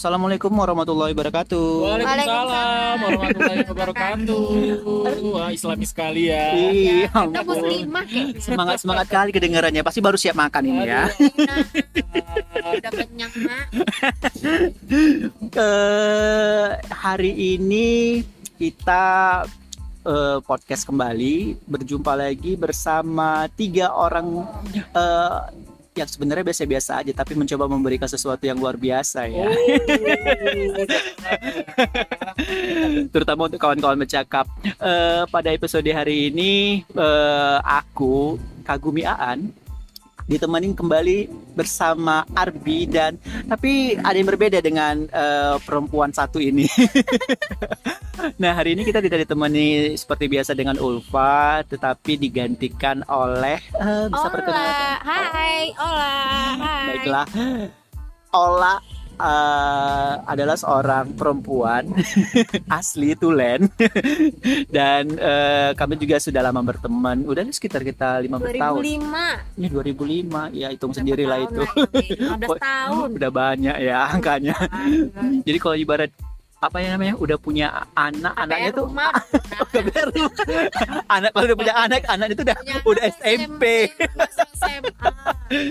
Assalamualaikum warahmatullahi wabarakatuh. Waalaikumsalam warahmatullahi wabarakatuh. Wah, islami sekali ya. Iya, Kita muslimah kayak semangat semangat kali kedengarannya. Pasti baru siap makan ini ya. Nah, udah kenyang mak. Ke hari ini kita eh, podcast kembali berjumpa lagi bersama tiga orang eh, yang sebenarnya biasa-biasa aja tapi mencoba memberikan sesuatu yang luar biasa ya. Terutama untuk kawan-kawan bercakap. Eh, pada episode hari ini eh, aku Kagumi Aan ditemenin kembali bersama Arbi dan tapi ada yang berbeda dengan eh, perempuan satu ini. nah hari ini kita tidak ditemani seperti biasa dengan Ulfa, tetapi digantikan oleh eh, bisa perkenalkan. Ola, hai, Ola, hai. Baiklah, Ola eh, adalah seorang perempuan asli Tulen dan eh, kami juga sudah lama berteman. Udah sekitar kita 15 tahun. 2005. Ini 2005 ya hitung sendiri lah itu. 15 tahun. Udah banyak ya angkanya. Jadi kalau ibarat apa ya namanya udah punya anak anaknya KPR tuh rumah. Anak kalau udah punya anak anak itu udah Punya udah SMP. SMA.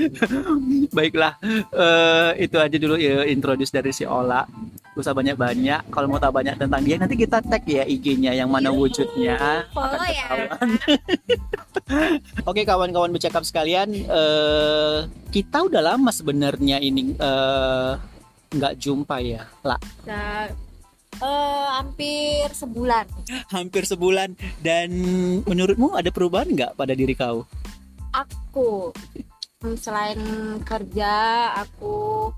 Baiklah eh, itu aja dulu ya introduce dari si Ola. Usah banyak-banyak. Kalau mau tahu banyak tentang dia nanti kita tag ya IG-nya yang mana wujudnya. Follow ya. Oke kawan-kawan bercakap sekalian, eh, kita udah lama sebenarnya ini eh, nggak jumpa ya, lah Nah, eh, hampir sebulan. hampir sebulan. Dan menurutmu ada perubahan nggak pada diri kau? Aku hmm, selain kerja, aku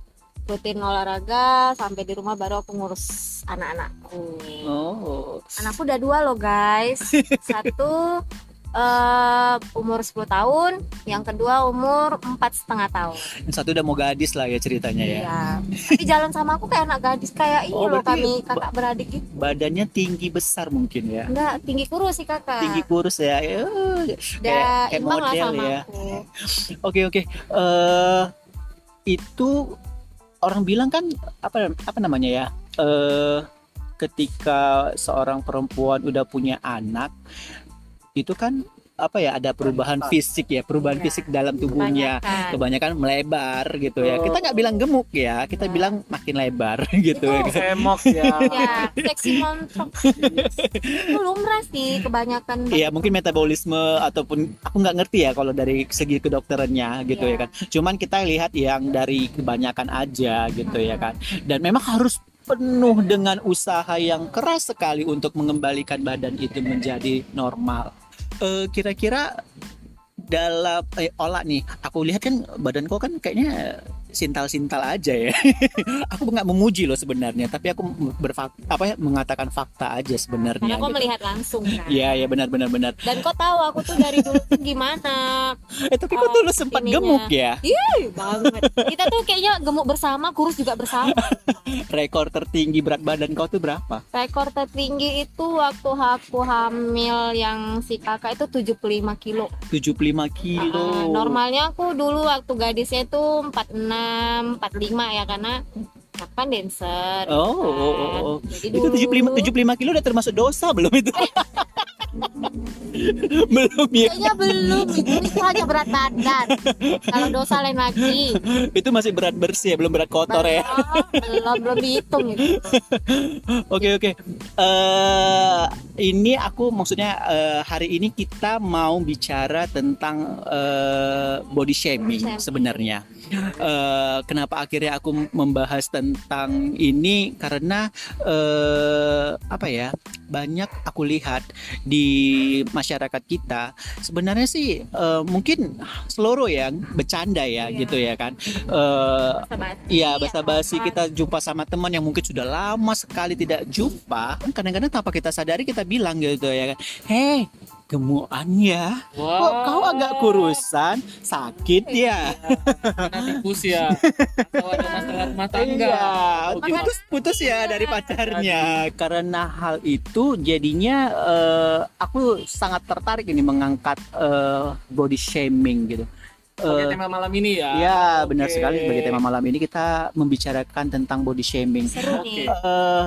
rutin olahraga sampai di rumah baru aku ngurus anak-anakku. Oh, Anakku udah dua loh guys. Satu eh, umur 10 tahun, yang kedua umur empat setengah tahun. yang satu udah mau gadis lah ya ceritanya ya. Iya. Tapi jalan sama aku kayak anak gadis kayak ini Oh, loh kami kakak beradik gitu. Badannya tinggi besar mungkin ya. Enggak, tinggi kurus sih kakak. Tinggi kurus ya. Udah kayak- kayak model sama ya. aku. Oke oke. Eh itu orang bilang kan apa apa namanya ya? Eh ketika seorang perempuan udah punya anak itu kan apa ya ada perubahan fisik ya, perubahan Iya. fisik dalam tubuhnya. Kebanyakan. Kebanyakan melebar gitu ya. Oh. Kita nggak bilang gemuk ya, kita Nah. bilang makin lebar gitu ya. Itu Semok ya. Ya, seksi montok. Itu lumrah sih kebanyakan. Iya mungkin metabolisme ataupun aku nggak ngerti ya kalau dari segi kedokterannya gitu ya Iya. kan. Cuman kita lihat yang dari kebanyakan aja gitu ya kan. Dan memang harus penuh dengan usaha yang keras sekali untuk mengembalikan badan itu menjadi normal. Eh, Kira-kira dalam eh, olah nih, aku lihat kan badan kau kan kayaknya sintal-sintal aja ya. aku nggak memuji loh sebenarnya, tapi aku berfak apa ya mengatakan fakta aja sebenarnya. Karena kau gitu. melihat langsung kan. Iya, ya benar-benar benar. Dan kau tahu aku tuh dari dulu tuh gimana. Eh tapi Oh, dulu sempat ininya. gemuk ya? Ih, banget. Kita tuh kayaknya gemuk bersama, kurus juga bersama. Rekor tertinggi berat badan kau tuh berapa? Rekor tertinggi itu waktu aku hamil yang si kakak itu 75 kilo. 75 kilo. Ah, normalnya aku dulu waktu gadisnya itu 46, 45 ya karena aku kan dancer. Oh, kan. oh, oh, oh. Jadi Itu dulu 75 75 kilo udah termasuk dosa belum itu? belum ya. Kayaknya belum itu, itu hanya berat badan. Kalau dosa lain lagi. Itu masih berat bersih ya, belum berat kotor ya. Belum, belum belum dihitung itu. Oke oke. Eh ini aku maksudnya eh, hari ini kita mau bicara tentang eh, body shaming sebenarnya. Eh, kenapa akhirnya aku membahas tentang ini karena eh, apa ya banyak aku lihat di masyarakat kita sebenarnya sih eh, mungkin seluruh yang bercanda ya Iya. gitu ya kan. Eh, Basa-basi, Iya basa-basi apa-apa. kita jumpa sama teman yang mungkin sudah lama sekali tidak jumpa kadang-kadang tanpa kita sadari kita bilang gitu ya kan hei gemukan ya kok kau agak kurusan sakit ya Karena tikus ya. Atau ada masalah rumah tangga. Iya, putus putus ya dari pacarnya. Karena hal itu jadinya eh, aku sangat tertarik ini mengangkat eh, body shaming gitu. Sebagai eh, tema malam ini ya. Ya, benar Oke. sekali sebagai tema malam ini kita membicarakan tentang body shaming. Seru Oke. nih. Eh,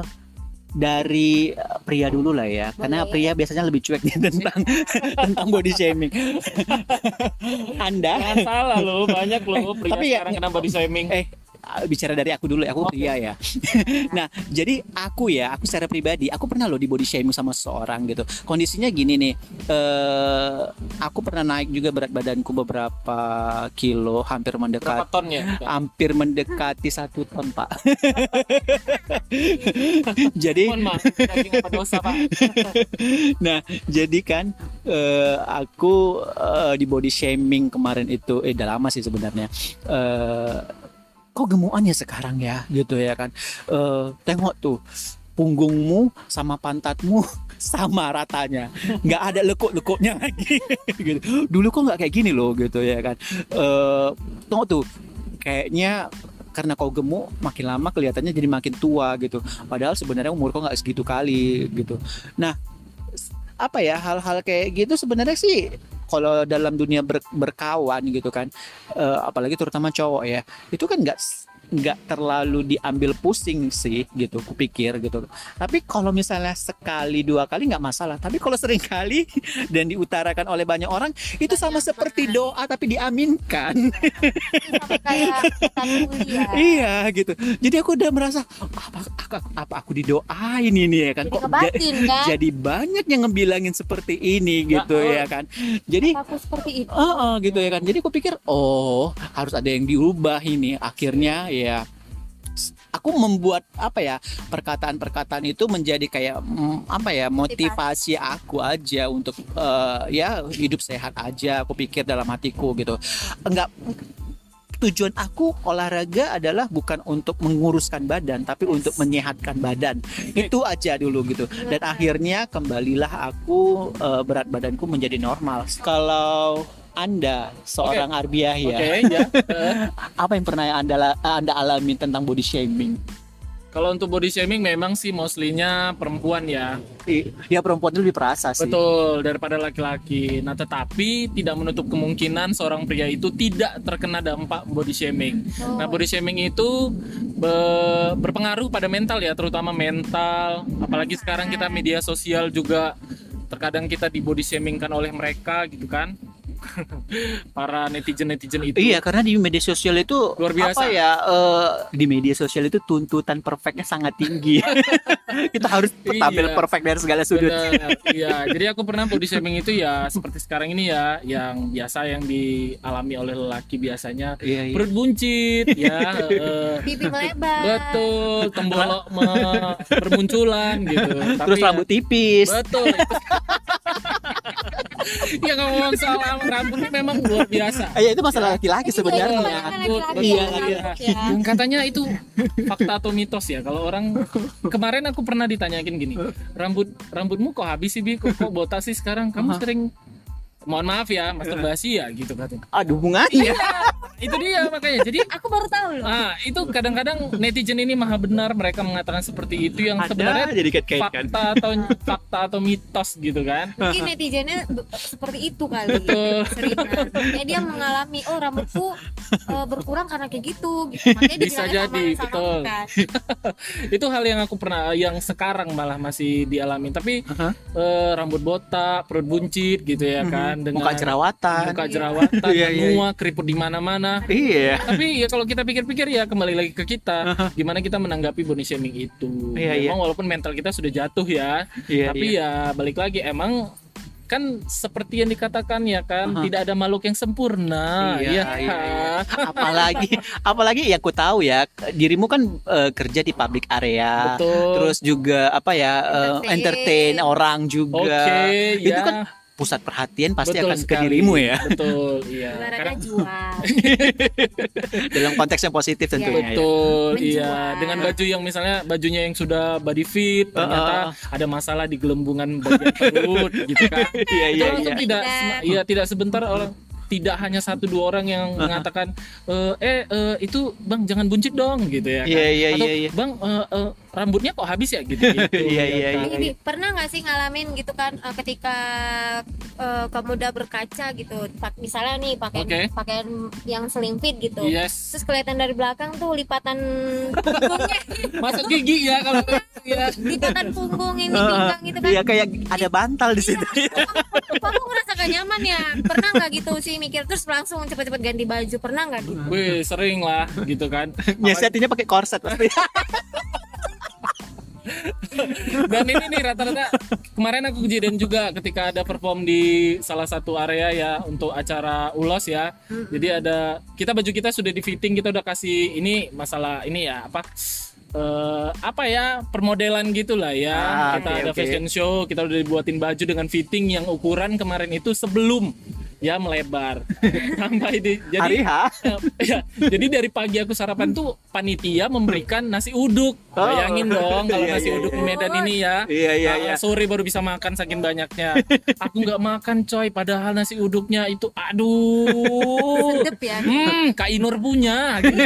dari pria dulu lah ya, karena Boleh. pria biasanya lebih cuek nih tentang tentang body shaming. Anda Jangan salah loh, banyak loh pria tapi ya- sekarang kena body shaming. eh bicara dari aku dulu, aku pria ya. nah, jadi aku ya, aku secara pribadi, aku pernah loh di body shaming sama seseorang gitu. Kondisinya gini nih, eh aku pernah naik juga berat badanku beberapa kilo, hampir Berapa mendekat ton ya? hampir mendekati satu ton pak jadi Mohon maaf, daging apa dosa pak? nah jadi kan eh, aku eh, di body shaming kemarin itu eh udah lama sih sebenarnya eh kok gemukan ya sekarang ya? Gitu ya kan. Eh, tengok tuh punggungmu sama pantatmu sama ratanya. Nggak ada lekuk-lekuknya lagi. Gitu. Dulu kok nggak kayak gini loh gitu ya kan. Eh tengok tuh kayaknya karena kau gemuk makin lama kelihatannya jadi makin tua gitu. Padahal sebenarnya umur kau nggak segitu kali gitu. Nah apa ya hal-hal kayak gitu sebenarnya sih kalau dalam dunia ber- berkawan gitu kan eh, apalagi terutama cowok ya itu kan nggak nggak terlalu diambil pusing sih gitu kupikir gitu tapi kalau misalnya sekali dua kali nggak masalah tapi kalau sering kali dan diutarakan oleh banyak orang itu sama seperti doa tapi diaminkan kuliah. iya gitu jadi aku udah merasa apa apa, apa aku didoain ini ya kan Jadi kok kebatin kan. jadi banyak yang ngebilangin seperti ini gitu ya kan jadi Aku seperti itu. Oh, oh, gitu ya kan. Jadi aku pikir, oh harus ada yang diubah ini. Akhirnya ya s- aku membuat apa ya perkataan-perkataan itu menjadi kayak mm, apa ya motivasi aku aja untuk eh, ya hidup sehat aja. Aku pikir dalam hatiku gitu. Enggak tujuan aku olahraga adalah bukan untuk menguruskan badan tapi untuk menyehatkan badan. Itu aja dulu gitu. Dan akhirnya kembalilah aku eh, berat badanku menjadi normal. Kalau anda seorang Arbiah ya Oke ya. Apa yang pernah anda anda alami tentang body shaming Kalau untuk body shaming memang sih mostly-nya perempuan ya. Ya perempuan itu lebih perasa sih Betul, daripada laki-laki. Nah, tetapi tidak menutup kemungkinan seorang pria itu tidak terkena dampak body shaming. Oh. Nah, body shaming itu be- berpengaruh pada mental ya, terutama mental. Apalagi sekarang kita media sosial juga terkadang kita di body shaming kan oleh mereka gitu kan. Para netizen-netizen itu. Iya karena di media sosial itu Luar biasa. apa ya eh, di media sosial itu tuntutan perfectnya sangat tinggi kita harus tampil Iya. perfect dari segala sudut Benar, Iya, jadi aku pernah body shaming itu ya seperti sekarang ini ya, yang biasa yang dialami oleh lelaki biasanya iya, iya. perut buncit, ya, eh, Pipi melebar. betul, tembolok me- bermunculan gitu. Tapi terus ya, rambut tipis betul. Ya ngomong soal rambut memang luar biasa. Ah, ya itu masalah laki-laki sebenarnya kebanyakan laki-laki Iya, yang iya. ya. Dan katanya itu fakta atau mitos ya. Kalau orang kemarin aku pernah ditanyakin gini, rambut rambutmu kok habis sih bi, kok, kok botak sih sekarang? Kamu sering mohon maaf ya masturbasi ya gitu katanya. aduh hubungannya Itu dia makanya. Jadi Aku baru tahu loh. ah itu kadang-kadang netizen ini maha benar mereka mengatakan seperti itu yang sebenarnya ada jadi kait-kaitkan fakta atau fakta atau mitos gitu kan. Mungkin netizennya seperti itu kali. Seringan. Kayak dia mengalami, oh rambutku eh, berkurang karena kayak gitu. gitu. Makanya Bisa jadi, betul. kan. itu hal yang aku pernah yang sekarang malah masih dialami tapi Aha. eh, rambut botak perut buncit gitu ya kan dengan muka jerawatan muka jerawatan Iya, iya, menua keriput di mana-mana iya tapi ya kalau kita pikir-pikir ya kembali lagi ke kita gimana kita menanggapi body shaming itu Iya, iya. memang walaupun mental kita sudah jatuh ya iya tapi iya. ya balik lagi emang kan seperti yang dikatakan ya kan Aha. tidak ada makhluk yang sempurna Iya, ya iya, kan? apalagi apalagi ya aku tahu ya dirimu kan eh, kerja di public area betul terus juga apa ya eh, Entertain. entertain orang juga Oke, itu ya. kan pusat perhatian pasti Betul akan ke sekali. dirimu ya Betul, iya. Karena- jual. dalam konteks yang positif tentunya ya. Betul, Menjual. iya. Dengan baju yang misalnya bajunya yang sudah body fit, ternyata ada masalah di gelembungan bagian perut, gitu kan. Iya iya iya. tidak, iya tidak sebentar orang tidak hanya satu dua orang yang Aha. mengatakan eh eh eh, itu bang jangan buncit dong gitu ya kan? Iya, iya, Atau, iya, iya. bang eh, eh, rambutnya kok habis ya gitu, gitu Iya, ya iya, kan? Ini pernah nggak sih ngalamin gitu kan eh, ketika eh, kamu udah berkaca gitu, pak misalnya nih pakaian Oke. pakaian yang slim fit gitu, yes terus kelihatan dari belakang tuh lipatan punggungnya, masuk gigi ya kalau ya lipatan punggung ini pinggang gitu kan. Iya kayak ada bantal di situ. Kok aku ngerasa gak nyaman ya? Pernah nggak gitu sih mikir terus langsung cepet-cepet ganti baju? Pernah nggak gitu? Wih, sering lah gitu kan Nyiasatinya pakai korset pasti. dan ini nih rata-rata kemarin aku kejadian juga ketika ada perform di salah satu area ya untuk acara ulos ya jadi ada kita baju kita sudah di fitting kita udah kasih ini masalah ini ya apa eh, apa ya permodelan gitulah ya Ah, kita oke, ada oke. fashion show kita udah dibuatin baju dengan fitting yang ukuran kemarin itu sebelum ya melebar sampai di Hari jadi ya, jadi dari pagi aku sarapan tuh panitia memberikan nasi uduk. Oh. Bayangin dong kalau Iya, nasi iya, uduk di iya. Medan ini ya. Iya iya iya. Sore baru bisa makan saking banyaknya. Aku nggak makan coy, padahal nasi uduknya itu aduh. Sedep ya. Hmm, Kak Inur punya. gitu.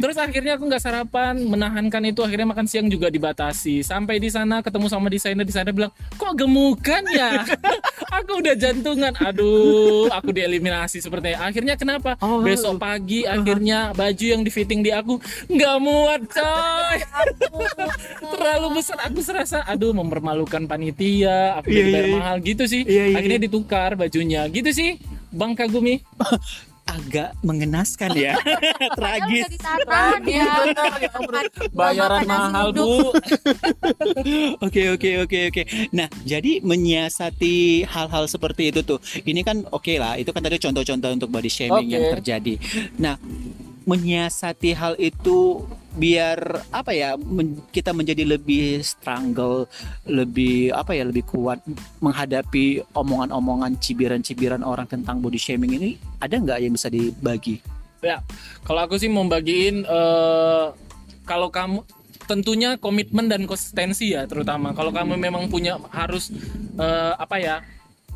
Terus akhirnya aku nggak sarapan, menahankan itu akhirnya makan siang juga dibatasi. Sampai di sana ketemu sama desainer, desainer bilang, "Kok gemukan ya?" Aku udah jantungan. Aduh, aku dieliminasi sepertinya. Akhirnya kenapa? Oh. Besok pagi akhirnya baju yang di fitting di aku nggak muat, coy. Terlalu besar. Aku serasa aduh mempermalukan panitia, aku Iya, jadi iya, iya. mahal gitu sih. Iya, iya, akhirnya ditukar bajunya. Gitu sih. Bang Kagumi. Agak mengenaskan ya. Tragis. Udah ditahan ya. Bayaran Makan nasi mahal. Bu. Oke oke oke oke. Nah jadi menyiasati hal-hal seperti itu tuh, ini kan oke lah. Itu kan tadi contoh-contoh untuk body shaming Oke. yang terjadi. Nah menyiasati hal itu biar apa ya men- kita menjadi lebih strangle lebih apa ya lebih kuat menghadapi omongan-omongan cibiran-cibiran orang tentang body shaming ini ada nggak yang bisa dibagi? Ya, kalau aku sih mau bagiin eh, kalau kamu tentunya komitmen dan konsistensi ya terutama. Kalau kamu memang punya harus eh, apa ya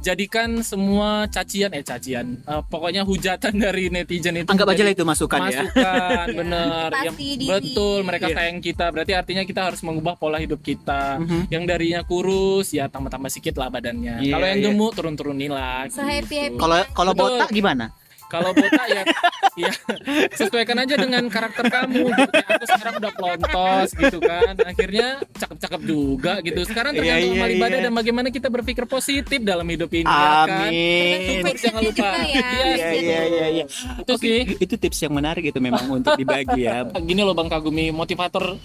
jadikan semua cacian eh cacian eh, pokoknya hujatan dari netizen itu anggap aja lah itu masukan ya masukan bener Pasti yang betul mereka Iya. sayang kita berarti artinya kita harus mengubah pola hidup kita Mhm. yang darinya kurus ya tambah-tambah sedikit lah badannya Iya, kalau yang iya. gemuk turun-turunin lah Se-happy-happy. kalau kalau Betul. botak gimana kalau botak ya ya sesuaikan aja dengan karakter kamu gitu. Aku sekarang udah pelontos gitu kan. Akhirnya cakep-cakep juga gitu. Sekarang Iya, tergantung iya, amal ibadah dan bagaimana kita berpikir positif dalam hidup ini ya kan? Amin. Syukur jangan lupa. ya. Iya, Iya iya iya iya. itu sih. Itu tips yang menarik itu memang untuk dibagi ya. gini loh Bang Kagumi. Motivator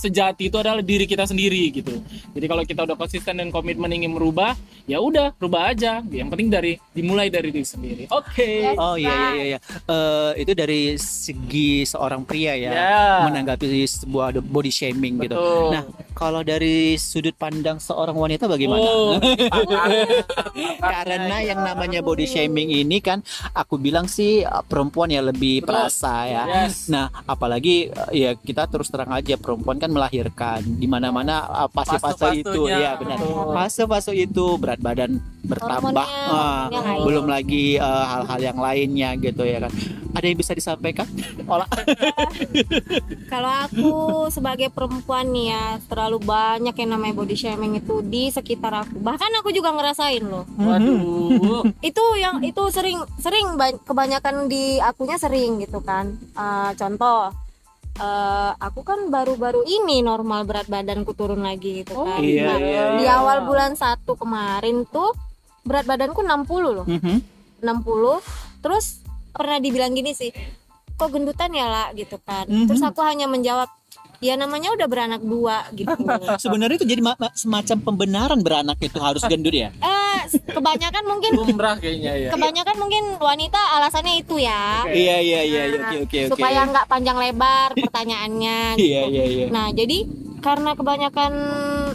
sejati itu adalah diri kita sendiri gitu jadi kalau kita udah konsisten dan komitmen ingin merubah ya udah rubah aja yang penting dari dimulai dari diri sendiri oke Oh iya iya iya. iya. Eh, itu dari segi seorang pria ya Ya. menanggapi sebuah body shaming gitu. Betul. Nah, kalau dari sudut pandang seorang wanita bagaimana? Oh, Karena yang namanya body shaming ini kan aku bilang sih eh, perempuan ya lebih Betul. perasa ya. Yes. Nah, apalagi eh, ya kita terus terang aja perempuan kan melahirkan di mana-mana eh, fase-fase itu ya benar. Fase-fase itu berat badan bertambah ah, naik. belum lagi eh, hal-hal yang lainnya gitu ya kan. Ada yang bisa disampaikan? Olah. Kalau aku sebagai perempuan nih ya terlalu banyak yang namanya body shaming itu di sekitar aku. Bahkan aku juga ngerasain loh. waduh Itu yang itu sering sering ba- kebanyakan di akunya sering gitu kan. Eh, contoh eh, aku kan baru-baru ini normal berat badanku turun lagi gitu kan. iya, Nah, iya, Di awal bulan 1 kemarin tuh berat badanku 60 loh. Mhm. 60 terus pernah dibilang gini sih kok gendutan ya lah gitu kan Mhm. terus aku hanya menjawab ya namanya udah beranak dua gitu Sebenarnya itu jadi ma- ma- semacam pembenaran beranak itu harus gendut ya. eh kebanyakan mungkin lumrah kayaknya ya kebanyakan mungkin wanita alasannya itu ya. Iya iya iya iya, oke oke oke. supaya nggak panjang lebar pertanyaannya Iya gitu. iya iya. nah jadi karena kebanyakan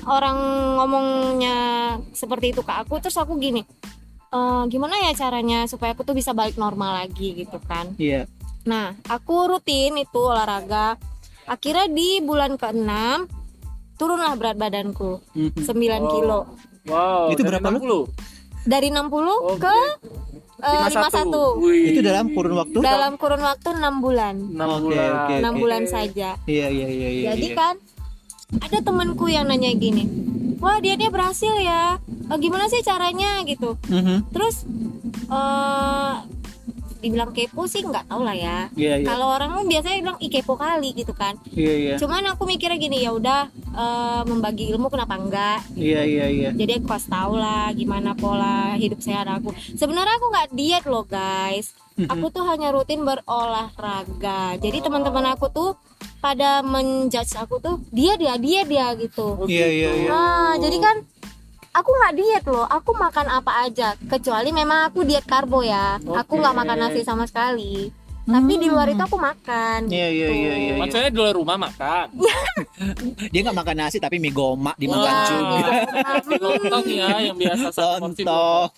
orang ngomongnya seperti itu ke aku terus aku gini "Eh, gimana ya caranya supaya aku tuh bisa balik normal lagi gitu kan Iya. Nah, aku rutin itu olahraga. Akhirnya di bulan ke-6 turunlah berat badanku Mhm. 9 Oh. kilo. wow Itu dari berapa lu? 60? Dari 60 Oke. ke eh, 51. Wih. Itu dalam kurun waktu? dalam kurun waktu enam bulan enam Oke, bulan. oke. enam bulan saja Iya iya iya iya. jadi iya. kan ada temanku yang nanya gini wah dia dia berhasil ya Eh, gimana sih caranya gitu Mhm. terus eh dibilang kepo sih nggak tahu lah ya Iya iya. kalau orang kan biasanya bilang ih kepo kali gitu kan Iya iya. cuman aku mikirnya gini ya udah eh, membagi ilmu kenapa enggak Iya iya iya. jadi aku kasih tahu lah gimana pola hidup sehat aku sebenarnya aku nggak diet loh guys aku tuh hanya rutin berolahraga jadi teman-teman aku tuh pada menjudge aku tuh dia dia dia dia gitu Iya iya iya. nah jadi kan aku nggak diet loh aku makan apa aja kecuali memang aku diet karbo ya aku nggak makan nasi sama sekali tapi di luar itu aku makan Iya iya iya iya. iya. Maksudnya di luar rumah makan. Dia nggak makan nasi tapi mie gomak dimakan Iya. juga. Lontong ya yang biasa Lontong.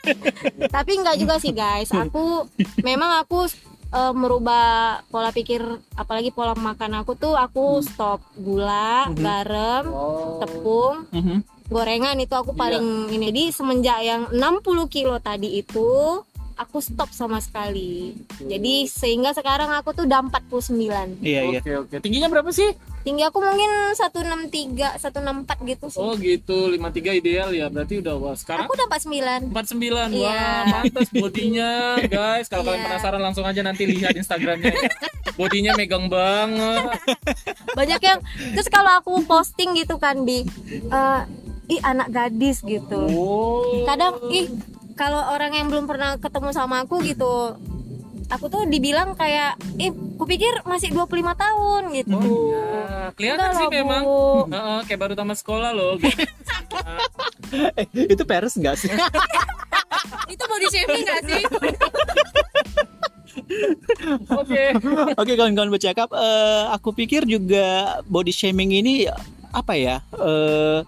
tapi nggak juga sih guys aku memang aku eh, merubah pola pikir apalagi pola makan aku tuh aku stop gula garam Oh. tepung Mhm. Gorengan itu aku Iya. paling ini di semenjak yang 60 kilo tadi itu aku stop sama sekali jadi sehingga sekarang aku tuh udah 49 Iya iya. Oke oke. Tingginya berapa sih? tinggi aku mungkin 163 164 gitu sih Oh gitu, 53 ideal ya. Berarti udah wah sekarang aku udah 49 49 Iya. Wah pantas bodinya guys Kalau kalian Iya. penasaran langsung aja nanti lihat Instagramnya ya. Bodinya megang banget banyak yang terus kalau aku posting gitu kan di eh, ih anak gadis gitu Oh kadang ih kalau orang yang belum pernah ketemu sama aku gitu aku tuh dibilang kayak ih kupikir masih 25 tahun gitu Ya, kelihatan Enggak sih lah, memang Bu. Heeh, Kayak baru tamat sekolah loh gitu. Eh, itu peres nggak sih? itu body shaming gak sih Oke Oke kawan-kawan bercakap, eh, aku pikir juga body shaming ini apa ya? eh,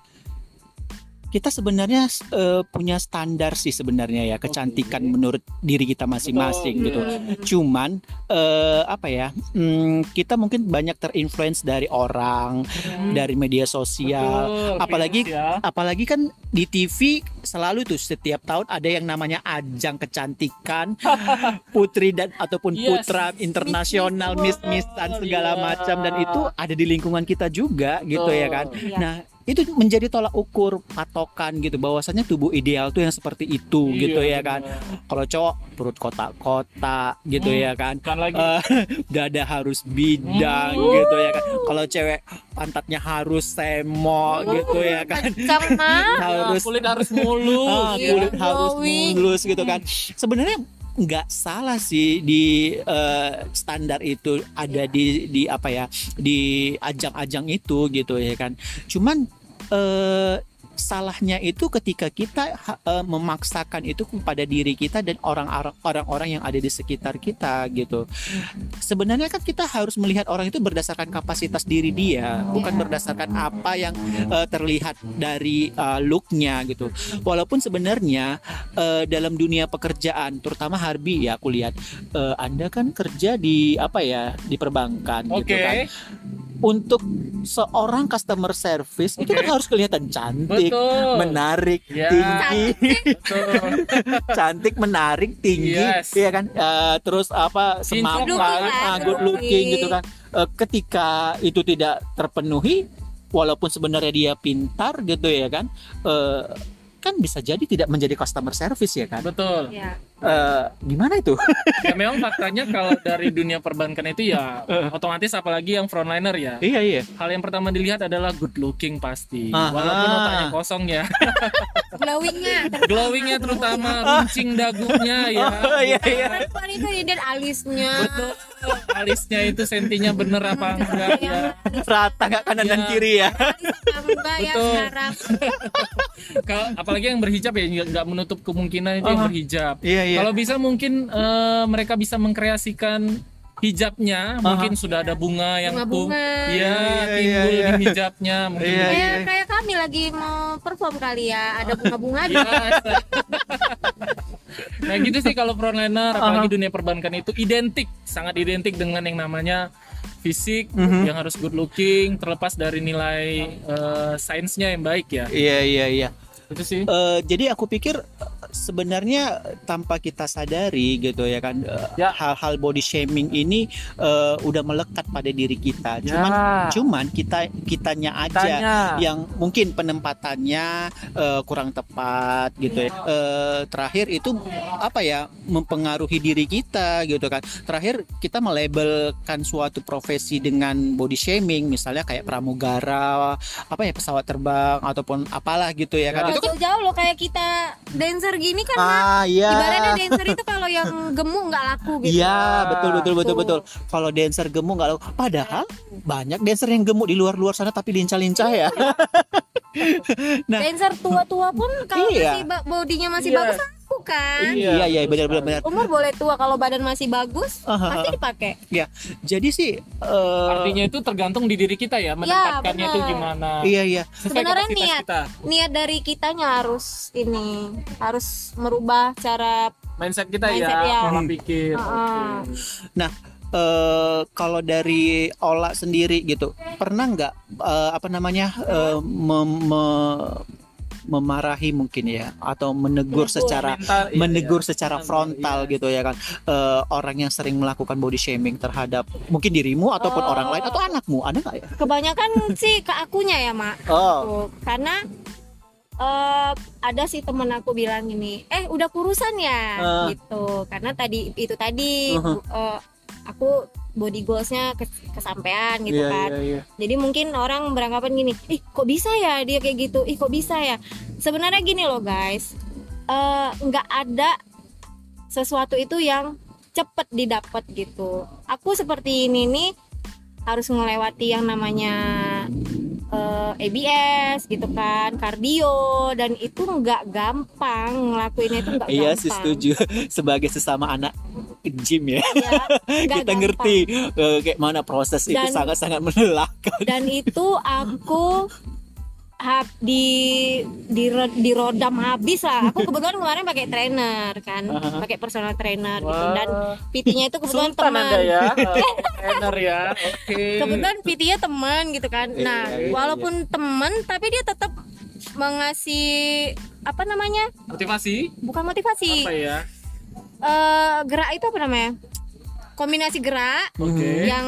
kita sebenarnya eh, punya standar sih sebenarnya ya kecantikan menurut diri kita masing-masing Betul, gitu. iya. Cuman eh, apa ya? hmm, kita mungkin banyak terinfluence dari orang, dari media sosial. Betul, apalagi ya. apalagi kan di TV selalu tuh setiap tahun ada yang namanya ajang kecantikan putri dan ataupun Yes. putra internasional Miss miss Miss missan segala iya. macam dan itu ada di lingkungan kita juga gitu ya kan Iya. nah itu menjadi tolak ukur patokan gitu. Bahwasanya tubuh ideal tuh yang seperti itu Iya, gitu ya kan. Kalau cowok perut kotak-kotak gitu Hmm. ya kan. Kan lagi. Eh, dada harus bidang Hmm. gitu ya kan. Kalau cewek pantatnya harus semok gitu ya kan sama harus kulit harus mulus. Iya, kulit harus glowing. mulus gitu kan. Sebenarnya nggak salah sih di eh, standar itu ada di di apa ya di ajang-ajang itu gitu ya kan. Cuman eh, salahnya itu ketika kita eh, memaksakan itu kepada diri kita dan orang-orang orang-orang yang ada di sekitar kita gitu. Sebenarnya kan kita harus melihat orang itu berdasarkan kapasitas diri dia bukan berdasarkan apa yang eh, terlihat dari eh, looknya gitu. Walaupun sebenarnya eh, dalam dunia pekerjaan terutama Harbi ya aku lihat eh, Anda kan kerja di apa ya di perbankan Oke. gitu kan untuk seorang customer service itu Oke. kan harus kelihatan cantik Betul. menarik Ya. tinggi. Betul. Cantik menarik tinggi. Yes. ya kan? Eh, terus apa semampan lah, ah, good looking looking. gitu kan. Eh, ketika itu tidak terpenuhi walaupun sebenarnya dia pintar gitu ya kan eh, kan bisa jadi tidak menjadi customer service ya kan? Betul. Ya Eh, gimana itu? Ya memang faktanya kalau dari dunia perbankan itu ya Otomatis apalagi yang frontliner ya. Iya iya. Hal yang pertama dilihat adalah good looking pasti. Aha. Walaupun otaknya kosong ya. Glowingnya. Glowingnya terutama runcing dagunya ya. Oh, iya iya. itu dan alisnya. Betul. Alisnya itu sentinya bener apa enggak? ya. Rata nggak kanan dan Iya. kiri ya. Ya Betul. Kalau apalagi yang berhijab ya nggak- menutup kemungkinan itu yang berhijab. iya iya Kalau bisa mungkin eh, mereka bisa mengkreasikan hijabnya, mungkin sudah ada bunga yang tuh, Bunga-bunga. ya Iya, iya, timbul iya. di hijabnya, mungkin Iya, begitu. kayak kayak kami lagi mau perform kali ya ada bunga-bunga Ya. nah gitu sih kalau frontliner, apalagi dunia perbankan itu identik, sangat identik dengan yang namanya fisik Mhm. yang harus good looking, terlepas dari nilai eh, sainsnya yang baik ya. iya iya iya Itu sih. Eh, jadi aku pikir sebenarnya tanpa kita sadari gitu ya kan eh, Ya. hal-hal body shaming ini eh, udah melekat pada diri kita. Cuman cuman kita kitanya aja Tanya. yang mungkin penempatannya eh, kurang tepat gitu ya. Eh, terakhir itu apa ya mempengaruhi diri kita gitu kan. Terakhir kita melabelkan suatu profesi dengan body shaming misalnya kayak pramugara, apa ya pesawat terbang ataupun apalah gitu ya kan. Ya. Itu kan jauh-jauh loh kayak kita dancer gini kan ah iya. ibaratnya dancer itu kalau yang gemuk nggak laku gitu Iya betul betul betul Tuh. betul. Kalau dancer gemuk nggak laku. Padahal banyak dancer yang gemuk di luar luar sana tapi lincah-lincah ya. Nah. dancer tua-tua pun kalau Iya. masih bodinya masih Iya. bagus laku kan Iya, iya iya benar benar benar. umur boleh tua kalau badan masih bagus Aha. pasti dipakai Jadi sih eh, Artinya itu tergantung di diri kita ya, menempatkannya itu benar. gimana. iya iya. Sebenarnya niat. kita. niat dari kitanya harus ini harus merubah cara Mindset kita Mindset, ya, ya. pola pikir. Ah. Oke. eh kalau dari Ola sendiri gitu pernah nggak eh, apa namanya eh, mem- me- memarahi mungkin ya atau menegur Menegur. secara Mental, iya, menegur iya. secara Iya. frontal gitu ya kan Eh, orang yang sering melakukan body shaming terhadap mungkin dirimu ataupun Oh. orang lain atau anakmu ada nggak ya? kebanyakan sih ke akunya ya mak Oh Tuh, karena eh, ada sih temen aku bilang ini eh udah kurusan ya Ah. gitu karena tadi itu tadi Uh-huh. bu- eh, aku body goalsnya kes- kesampean gitu Iya, kan. iya, iya. jadi mungkin orang beranggapan gini ih kok bisa ya dia kayak gitu? Ih kok bisa ya? Sebenarnya gini loh guys. Eh, nggak ada sesuatu itu yang cepet didapat gitu. Aku seperti ini nih harus melewati yang namanya eh, ABS gitu kan kardio dan itu nggak gampang ngelakuinnya itu nggak Iya gampang. sih setuju. Sebagai sesama anak gym ya Ya, kita gampang. ngerti eh, kayak mana proses itu Dan- sangat-sangat melelahkan. dan itu aku hab di di di rodam habis lah aku kebetulan kemarin pakai trainer kan Aha. pakai personal trainer gitu Wah. dan PT-nya itu kebetulan Sultan teman Anda ya, eh, trainer ya. Oke. kebetulan PT-nya teman gitu kan nah Iya, iya, walaupun teman tapi dia tetap mengasih apa namanya Motivasi bukan motivasi apa ya? Eh, gerak itu apa namanya kombinasi gerak Oke. yang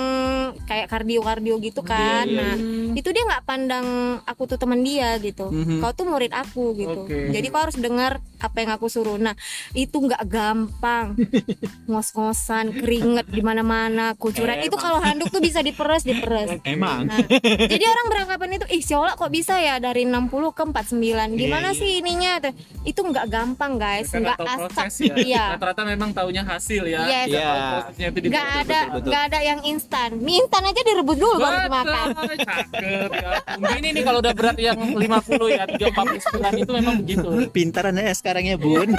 kayak kardio kardio gitu kan Iya, iya, nah itu dia nggak pandang aku tuh teman dia gitu Mhm. kau tuh murid aku gitu Oke. jadi kau harus dengar apa yang aku suruh. Nah itu nggak gampang. Ngos-ngosan keringet di mana-mana kucuran. Itu kalau handuk tuh bisa diperes diperes Emang. Nah, jadi orang beranggapan itu ih Siola kok bisa ya dari 60 ke 49 gimana Iya, sih ininya? Itu nggak gampang guys. Nggak asap. ya. iya. Rata-rata memang taunya hasil ya. Yes. Nggak tahu Iya. prosesnya itu nggak ada nggak ada yang instan. Mie instan aja direbus dulu baru dimakan. Cakep ya. Ini nih kalau udah berat yang 50 ya, 349 itu memang begitu. Pintar anaknya sekarang ya bun.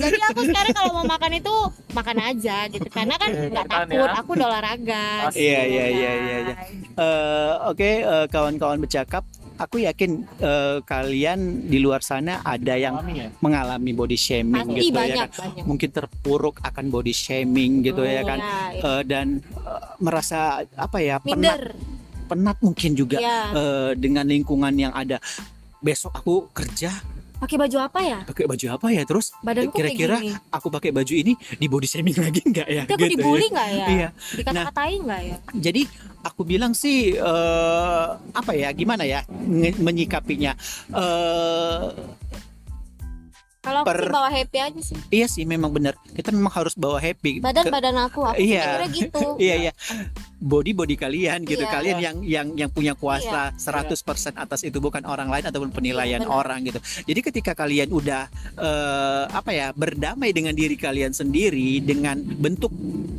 jadi aku sekarang kalau mau makan itu makan aja gitu karena kan nggak Makan takut ya. aku udah olahraga. Iya iya iya iya. iya. Eh, Oke eh, kawan-kawan bercakap, aku yakin eh, kalian di luar sana ada yang Alami ya? mengalami body shaming pasti gitu ya banyak kan. banyak Mungkin terpuruk akan body shaming gitu ya kan. Iya, iya. Eh, dan eh, merasa apa ya penat minder penat mungkin juga ya eh, dengan lingkungan yang ada. Besok aku kerja pakai baju apa ya pakai baju apa ya terus badanku kira-kira aku pakai baju ini di body shaming lagi nggak ya? Nanti aku Gitu ya. dibully nggak ya Iya. dikata-katain nggak ya Jadi aku bilang sih eh, apa ya gimana ya menyikapinya. Eh, kalau Per- sih bawa happy aja sih iya sih memang benar. Kita memang harus bawa happy. badan Ke- badan aku aku Iya. kira gitu Iya iya. Body body kalian gitu. Iya. Kalian yang yang yang punya kuasa 100% atas itu bukan orang lain ataupun penilaian Iya, orang gitu. Jadi ketika kalian udah eh, apa ya berdamai dengan diri kalian sendiri dengan bentuk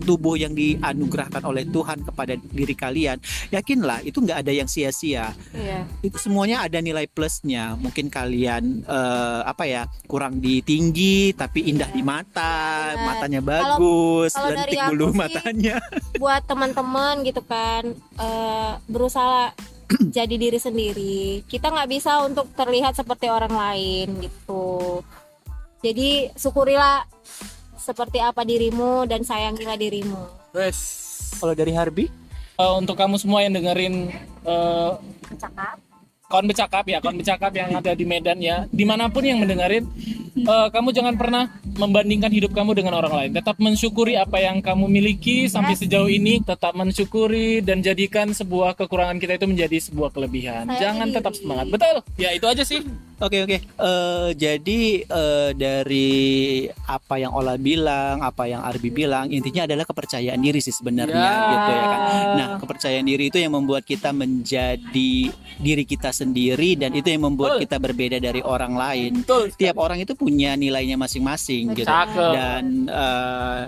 tubuh yang dianugerahkan oleh Tuhan kepada diri kalian, yakinlah itu nggak ada yang sia-sia. iya. Itu semuanya ada nilai plusnya. Mungkin kalian eh, apa ya kurang di tinggi tapi indah di mata Benar. matanya bagus kalau lentik bulu sih, matanya. buat teman-teman gitu kan eh, berusaha jadi diri sendiri. Kita nggak bisa untuk terlihat seperti orang lain gitu. Jadi syukurilah seperti apa dirimu dan sayangilah dirimu. Wes. kalau dari Harbi? Eh, untuk kamu semua yang dengerin eh, cakap kawan bercakap ya kawan bercakap yang ada di Medan ya. Di mana pun yang mendengarin eh, kamu jangan pernah membandingkan hidup kamu dengan orang lain. Tetap mensyukuri apa yang kamu miliki sampai sejauh ini. Tetap mensyukuri dan jadikan sebuah kekurangan kita itu menjadi sebuah kelebihan. Saya jangan tetap semangat. Betul? Ya itu aja sih Oke oke. Eh, jadi eh, dari apa yang Ola bilang, apa yang Arbi bilang, intinya adalah kepercayaan diri sih sebenarnya Ya. gitu ya kan. Nah, kepercayaan diri itu yang membuat kita menjadi diri kita sendiri dan itu yang membuat Betul. kita berbeda dari orang lain. betul Tiap orang itu punya nilainya masing-masing gitu. Cakep. Dan eh,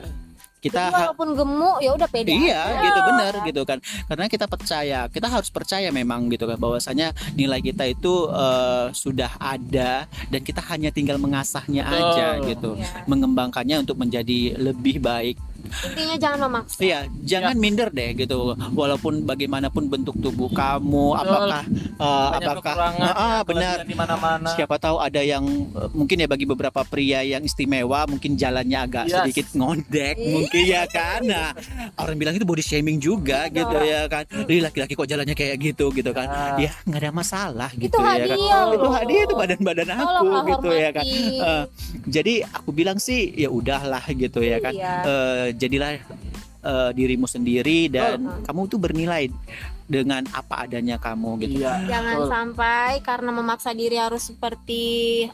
kita Jadi walaupun gemuk ya udah pede Iya, aja. gitu benar gitu kan. Karena kita percaya, kita harus percaya memang gitu kan bahwasanya nilai kita itu eh, sudah ada dan kita hanya tinggal mengasahnya Betul. aja gitu. Iya. Mengembangkannya untuk menjadi lebih baik. Intinya jangan memaksa Iya, jangan minder deh gitu. Walaupun bagaimanapun bentuk tubuh kamu, Betul. apakah banyak apakah kekurangan Ah, ah, benar. di mana-mana Siapa tahu ada yang eh, mungkin ya bagi beberapa pria yang istimewa mungkin jalannya agak Yes. sedikit ngondek Ih. mungkin ya kan. Nah, orang bilang itu body shaming juga gitu ya kan. Laki-laki kok jalannya kayak gitu gitu kan. Ah. Ya nggak ada masalah gitu itu ya kan. hadiah Itu loh. hadiah itu badan-badan aku Tolonglah gitu ya kan. hormati. Eh, jadi aku bilang sih ya udahlah gitu ya kan. Iya. Eh, jadilah eh, dirimu sendiri dan Betul. kamu tuh bernilai dengan apa adanya kamu gitu. iya Jangan betul. sampai karena memaksa diri harus seperti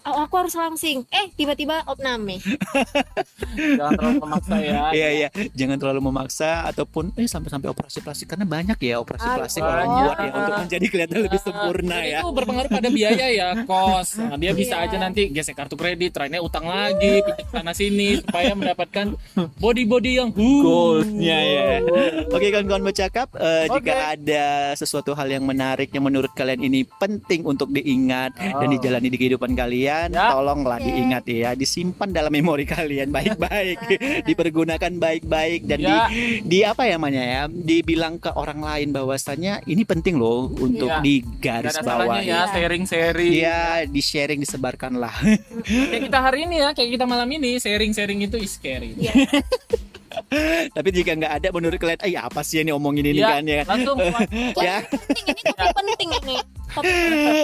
oh aku harus langsing. Eh tiba-tiba opname. jangan terlalu memaksa ya Iya iya, jangan terlalu memaksa ataupun eh sampai-sampai operasi plastik karena banyak ya operasi Aduh. plastik orang Banyak. buat ya untuk menjadi kelihatan lebih sempurna ya. Itu berpengaruh pada biaya ya, kos. Nah, dia bisa Iya. aja nanti gesek kartu kredit, lainnya utang lagi, pinjam sana sini supaya mendapatkan body body yang uh. Goalsnya ya. Oke kawan-kawan bercakap, eh, Oke. jika ada sesuatu hal yang menarik yang menurut kalian ini penting untuk diingat dan Oh. dijalani di kehidupan kalian, Ya. tolonglah Oke. diingat ya, disimpan dalam memori kalian baik-baik, dipergunakan baik-baik dan di Ya. di apa ya namanya ya, dibilang ke orang lain bahwasanya ini penting loh untuk. Gak digaris bawah. ya, Iya. sharing-sharing. Iya, di sharing disebarkan lah. Kayak kita hari ini ya, kayak kita malam ini, sharing-sharing itu is scary. Iya. Tapi jika nggak ada menurut kalian, eh apa sih yang omongin ini Ya, kan ya? langsung ya. penting ini topik penting ini.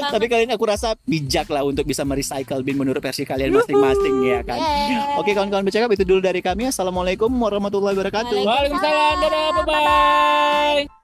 Tapi kalian aku rasa bijak lah untuk bisa merecycle bin menurut versi kalian masing-masing ya kan. Yeah. Oke kawan-kawan bercakap itu dulu dari kami. Assalamualaikum warahmatullahi wabarakatuh. Waalaikumsalam. Dadah, bye-bye.